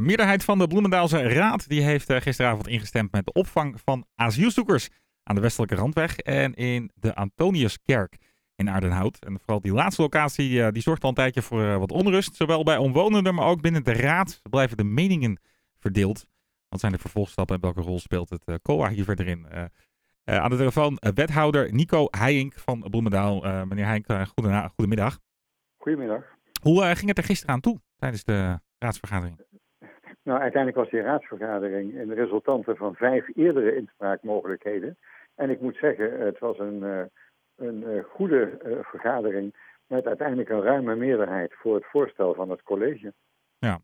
Een meerderheid van de Bloemendaalse Raad die heeft gisteravond ingestemd met de opvang van asielzoekers aan de westelijke randweg en in de Antoniuskerk in Aardenhout. En vooral die laatste locatie die zorgt al een tijdje voor wat onrust, zowel bij omwonenden, maar ook binnen de Raad blijven de meningen verdeeld. Wat zijn de vervolgstappen en welke rol speelt het COA hier verder in? aan de telefoon wethouder Nico Heijink van Bloemendaal. meneer Heijink, goedemiddag. Goedemiddag. Hoe ging het er gisteren aan toe tijdens de raadsvergadering? Nou, uiteindelijk was die raadsvergadering een resultante van vijf eerdere inspraakmogelijkheden. En ik moet zeggen, het was een, uh, een uh, goede uh, vergadering met uiteindelijk een ruime meerderheid voor het voorstel van het college. Ja.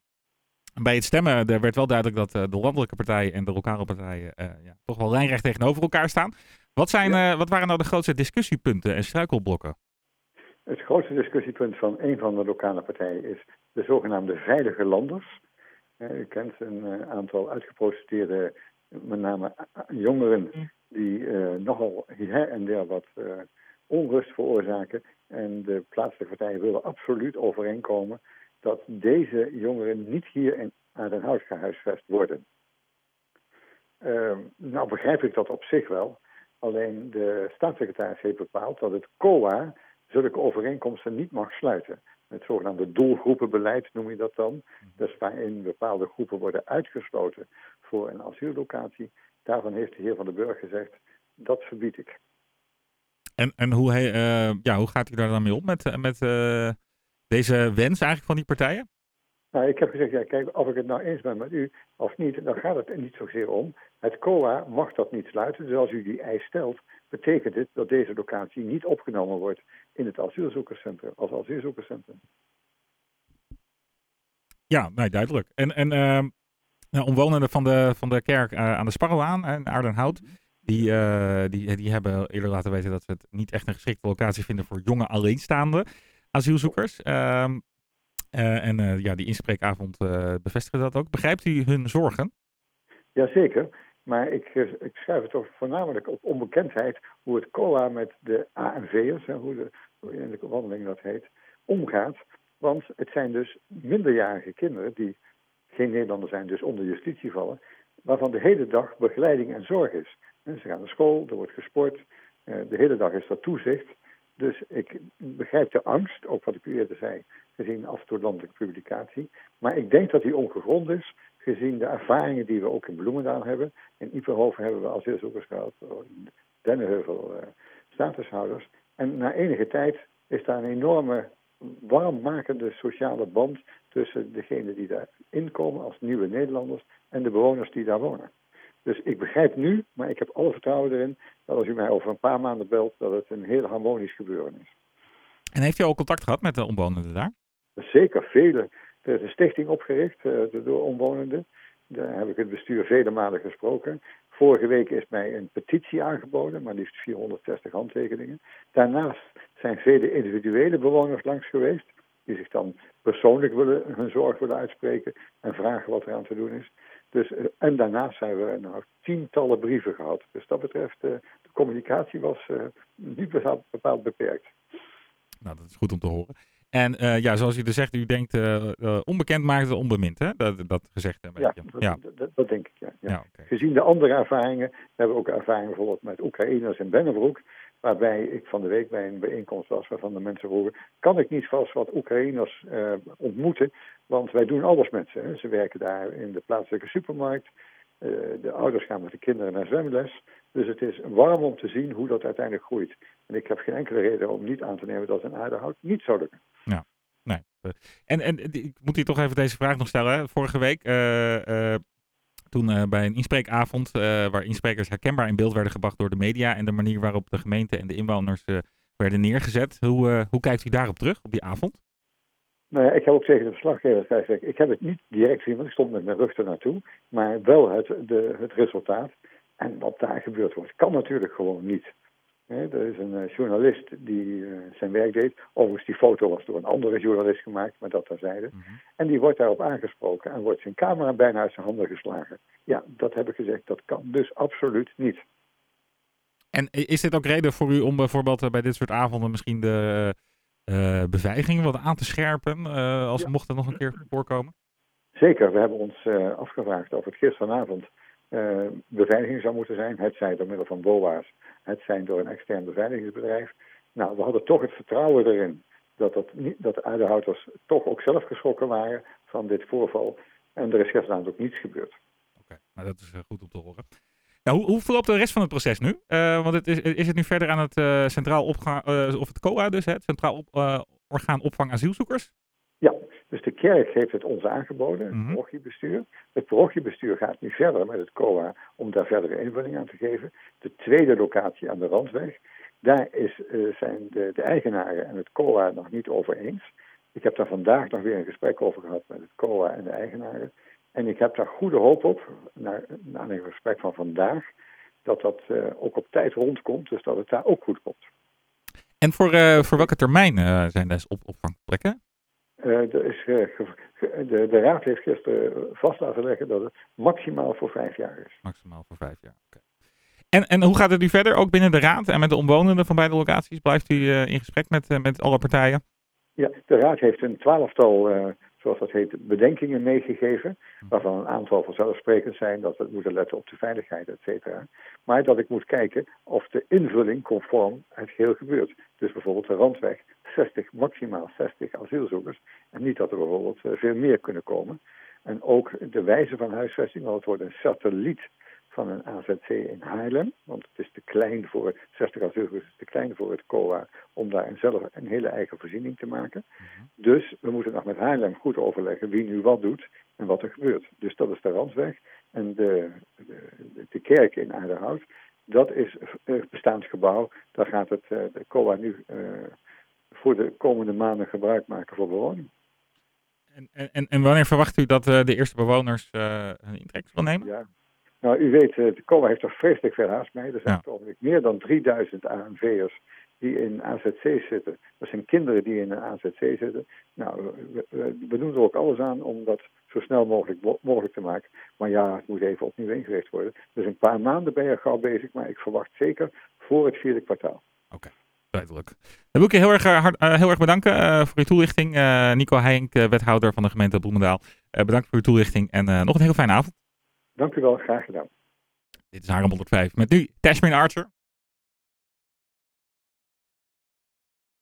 Bij het stemmen er werd wel duidelijk dat de landelijke partijen en de lokale partijen ja, toch wel lijnrecht tegenover elkaar staan. Wat, zijn, ja. wat waren nou de grootste discussiepunten en struikelblokken? Het grootste discussiepunt van een van de lokale partijen is de zogenaamde veilige landers. U kent een aantal uitgeprocedeerde, met name jongeren, die uh, nogal her en der wat uh, onrust veroorzaken. En de plaatselijke partijen willen absoluut overeenkomen dat deze jongeren niet hier in Aardenhout gehuisvest worden. Uh, nou begrijp ik dat op zich wel. Alleen de staatssecretaris heeft bepaald dat het COA zulke overeenkomsten niet mag sluiten. Het zogenaamde doelgroepenbeleid noem je dat dan. Dus waarin bepaalde groepen worden uitgesloten voor een asiellocatie. Daarvan heeft de heer Van den Burg gezegd, dat verbied ik. En, en hoe, hij, uh, ja, hoe gaat u daar dan mee om met, met uh, deze wens eigenlijk van die partijen? Nou, ik heb gezegd, ja, kijk, of ik het nou eens ben met u of niet, dan gaat het er niet zozeer om. Het COA mag dat niet sluiten. Dus als u die eis stelt, betekent dit dat deze locatie niet opgenomen wordt in het asielzoekerscentrum, als asielzoekerscentrum. Ja, nee, duidelijk. En, en uh, omwonenden van de, van de kerk uh, aan de Sparrelaan en Aardenhout, die, uh, die, die hebben eerder laten weten dat ze het niet echt een geschikte locatie vinden voor jonge alleenstaande asielzoekers. Ehm, en ja, die inspreekavond bevestigen dat ook. Begrijpt u hun zorgen? Jazeker. Maar ik, ik schrijf het toch voornamelijk op onbekendheid hoe het COA met de ANV'ers, hoe, de, hoe in de wandeling dat heet, omgaat. Want het zijn dus minderjarige kinderen die geen Nederlander zijn, dus onder justitie vallen, waarvan de hele dag begeleiding en zorg is. Ze gaan naar school, er wordt gesport, de hele dag is er toezicht. Dus ik begrijp de angst, ook wat ik u eerder zei, gezien af en toe landelijke publicatie. Maar ik denk dat die ongegrond is, gezien de ervaringen die we ook in Bloemendaal hebben. In Iperhoven hebben we asielzoekers gehad, in Dennenheuvel uh, statushouders. En na enige tijd is daar een enorme warmmakende sociale band tussen degenen die daar inkomen als nieuwe Nederlanders en de bewoners die daar wonen. Dus ik begrijp nu, maar ik heb alle vertrouwen erin dat als u mij over een paar maanden belt, dat het een heel harmonisch gebeuren is. En heeft u al contact gehad met de omwonenden daar? Zeker, vele. Een stichting opgericht uh, door omwonenden. Daar heb ik het bestuur vele malen gesproken. Vorige week is mij een petitie aangeboden, maar liefst 460 handtekeningen. Daarnaast zijn vele individuele bewoners langs geweest, die zich dan persoonlijk willen, hun zorg willen uitspreken en vragen wat er aan te doen is. Dus, en daarnaast zijn we nou, tientallen brieven gehad. Dus dat betreft, uh, de communicatie was niet bepaald beperkt. Nou, dat is goed om te horen. En uh, ja, zoals u er zegt, u denkt uh, uh, onbekend maakt het onbemind, hè? Dat, dat gezegd een ja. Dat, ja, dat, dat, denk ik, ja. ja. ja okay. Gezien de andere ervaringen, we hebben ook ervaringen bijvoorbeeld met Oekraïners in Bennebroek, waarbij ik van de week bij een bijeenkomst was waarvan de mensen vroegen, kan ik niet vast wat Oekraïners ontmoeten, want wij doen alles met ze. Hè? Ze werken daar in de plaatselijke supermarkt, de ouders gaan met de kinderen naar zwemles, dus het is warm om te zien hoe dat uiteindelijk groeit. En ik heb geen enkele reden om niet aan te nemen dat een aardehout niet zou lukken. Ja, nee. En, en ik moet hier toch even deze vraag nog stellen. Vorige week, uh, toen bij een inspreekavond, waar insprekers herkenbaar in beeld werden gebracht door de media en de manier waarop de gemeente en de inwoners werden neergezet. Hoe, hoe kijkt u daarop terug, op die avond? Nou ja, ik heb ook tegen de verslaggever gezegd, ik heb het niet direct gezien, want ik stond met mijn rug er naartoe, maar wel het, de, het resultaat. En wat daar gebeurd wordt, kan natuurlijk gewoon niet. He, er is een uh, journalist die uh, zijn werk deed. Overigens, die foto was door een andere journalist gemaakt, maar dat terzijde. Mm -hmm. En die wordt daarop aangesproken en wordt zijn camera bijna uit zijn handen geslagen. Ja, dat heb ik gezegd, dat kan dus absoluut niet. En is dit ook reden voor u om bijvoorbeeld bij dit soort avonden misschien de beveiliging wat aan te scherpen, als ja. mocht dat nog een keer voorkomen? Zeker, we hebben ons afgevraagd of het gisteravond beveiliging zou moeten zijn. Het zij door middel van BOA's, het zijn door een extern beveiligingsbedrijf. Nou, we hadden toch het vertrouwen erin dat, dat, dat de uithouders toch ook zelf geschrokken waren van dit voorval. En er is gisteravond ook niets gebeurd. Oké, nou dat is goed om te horen. Nou, hoe, hoe verloopt de rest van het proces nu? Uh, want het is, is het nu verder aan het uh, Centraal Opgaan, uh, of het COA dus, hè, het Centraal op, Orgaan Opvang Asielzoekers? Ja, dus de kerk heeft het ons aangeboden, het mm -hmm. parochiebestuur. Het parochiebestuur gaat nu verder met het COA om daar verdere invulling aan te geven. De tweede locatie aan de Randweg, daar is, zijn de, de eigenaren en het COA nog niet over eens. Ik heb daar vandaag nog weer een gesprek over gehad met het COA en de eigenaren. En ik heb daar goede hoop op, naar, naar een gesprek van vandaag, dat dat uh, ook op tijd rondkomt, dus dat het daar ook goed komt. En voor, uh, voor welke termijn uh, zijn deze op opvangplekken? er is, de, de Raad heeft gisteren vast laten leggen dat het maximaal voor vijf jaar is. Maximaal voor vijf jaar, oké. Okay. En, en hoe gaat het nu verder, ook binnen de Raad en met de omwonenden van beide locaties? Blijft u in gesprek met, met alle partijen? Ja, de Raad heeft een twaalftal zoals dat heet, bedenkingen meegegeven. Waarvan een aantal vanzelfsprekend zijn dat we moeten letten op de veiligheid, et cetera. Maar dat ik moet kijken of de invulling conform het geheel gebeurt. Dus bijvoorbeeld de randweg, 60, maximaal 60 asielzoekers. En niet dat er bijvoorbeeld veel meer kunnen komen. En ook de wijze van huisvesting, want het wordt een satelliet van een AZC in Haarlem. Want het is te klein voor, 60 asielzoekers is te klein voor het COA om daar zelf een hele eigen voorziening te maken. Mhm. Dus we moeten nog met Haarlem goed overleggen wie nu wat doet en wat er gebeurt. Dus dat is de Randsweg. En de, de, de kerk in Aardehout, dat is het bestaand gebouw. Daar gaat het uh, de COA nu uh, voor de komende maanden gebruik maken voor bewoning. En, en, en wanneer verwacht u dat uh, de eerste bewoners hun intrek zullen nemen? Ja, nou, u weet, de COA heeft er vreselijk veel haast mee. Er zijn ja. meer dan 3000 ANV'ers die in AZC zitten. Dat zijn kinderen die in een AZC zitten. Nou, we, we, doen er ook alles aan om dat zo snel mogelijk, mogelijk te maken. Maar ja, het moet even opnieuw ingericht worden. Dus een paar maanden ben je gauw bezig, maar ik verwacht zeker voor het vierde kwartaal. Oké. Duidelijk. Dan wil ik je heel erg, hard, uh, heel erg bedanken uh, voor uw toelichting. Uh, Nico Heink, wethouder van de gemeente Bloemendaal. bedankt voor uw toelichting en nog een hele fijne avond. Dank u wel, graag gedaan. Dit is Harem 105 met nu Tashmin Archer.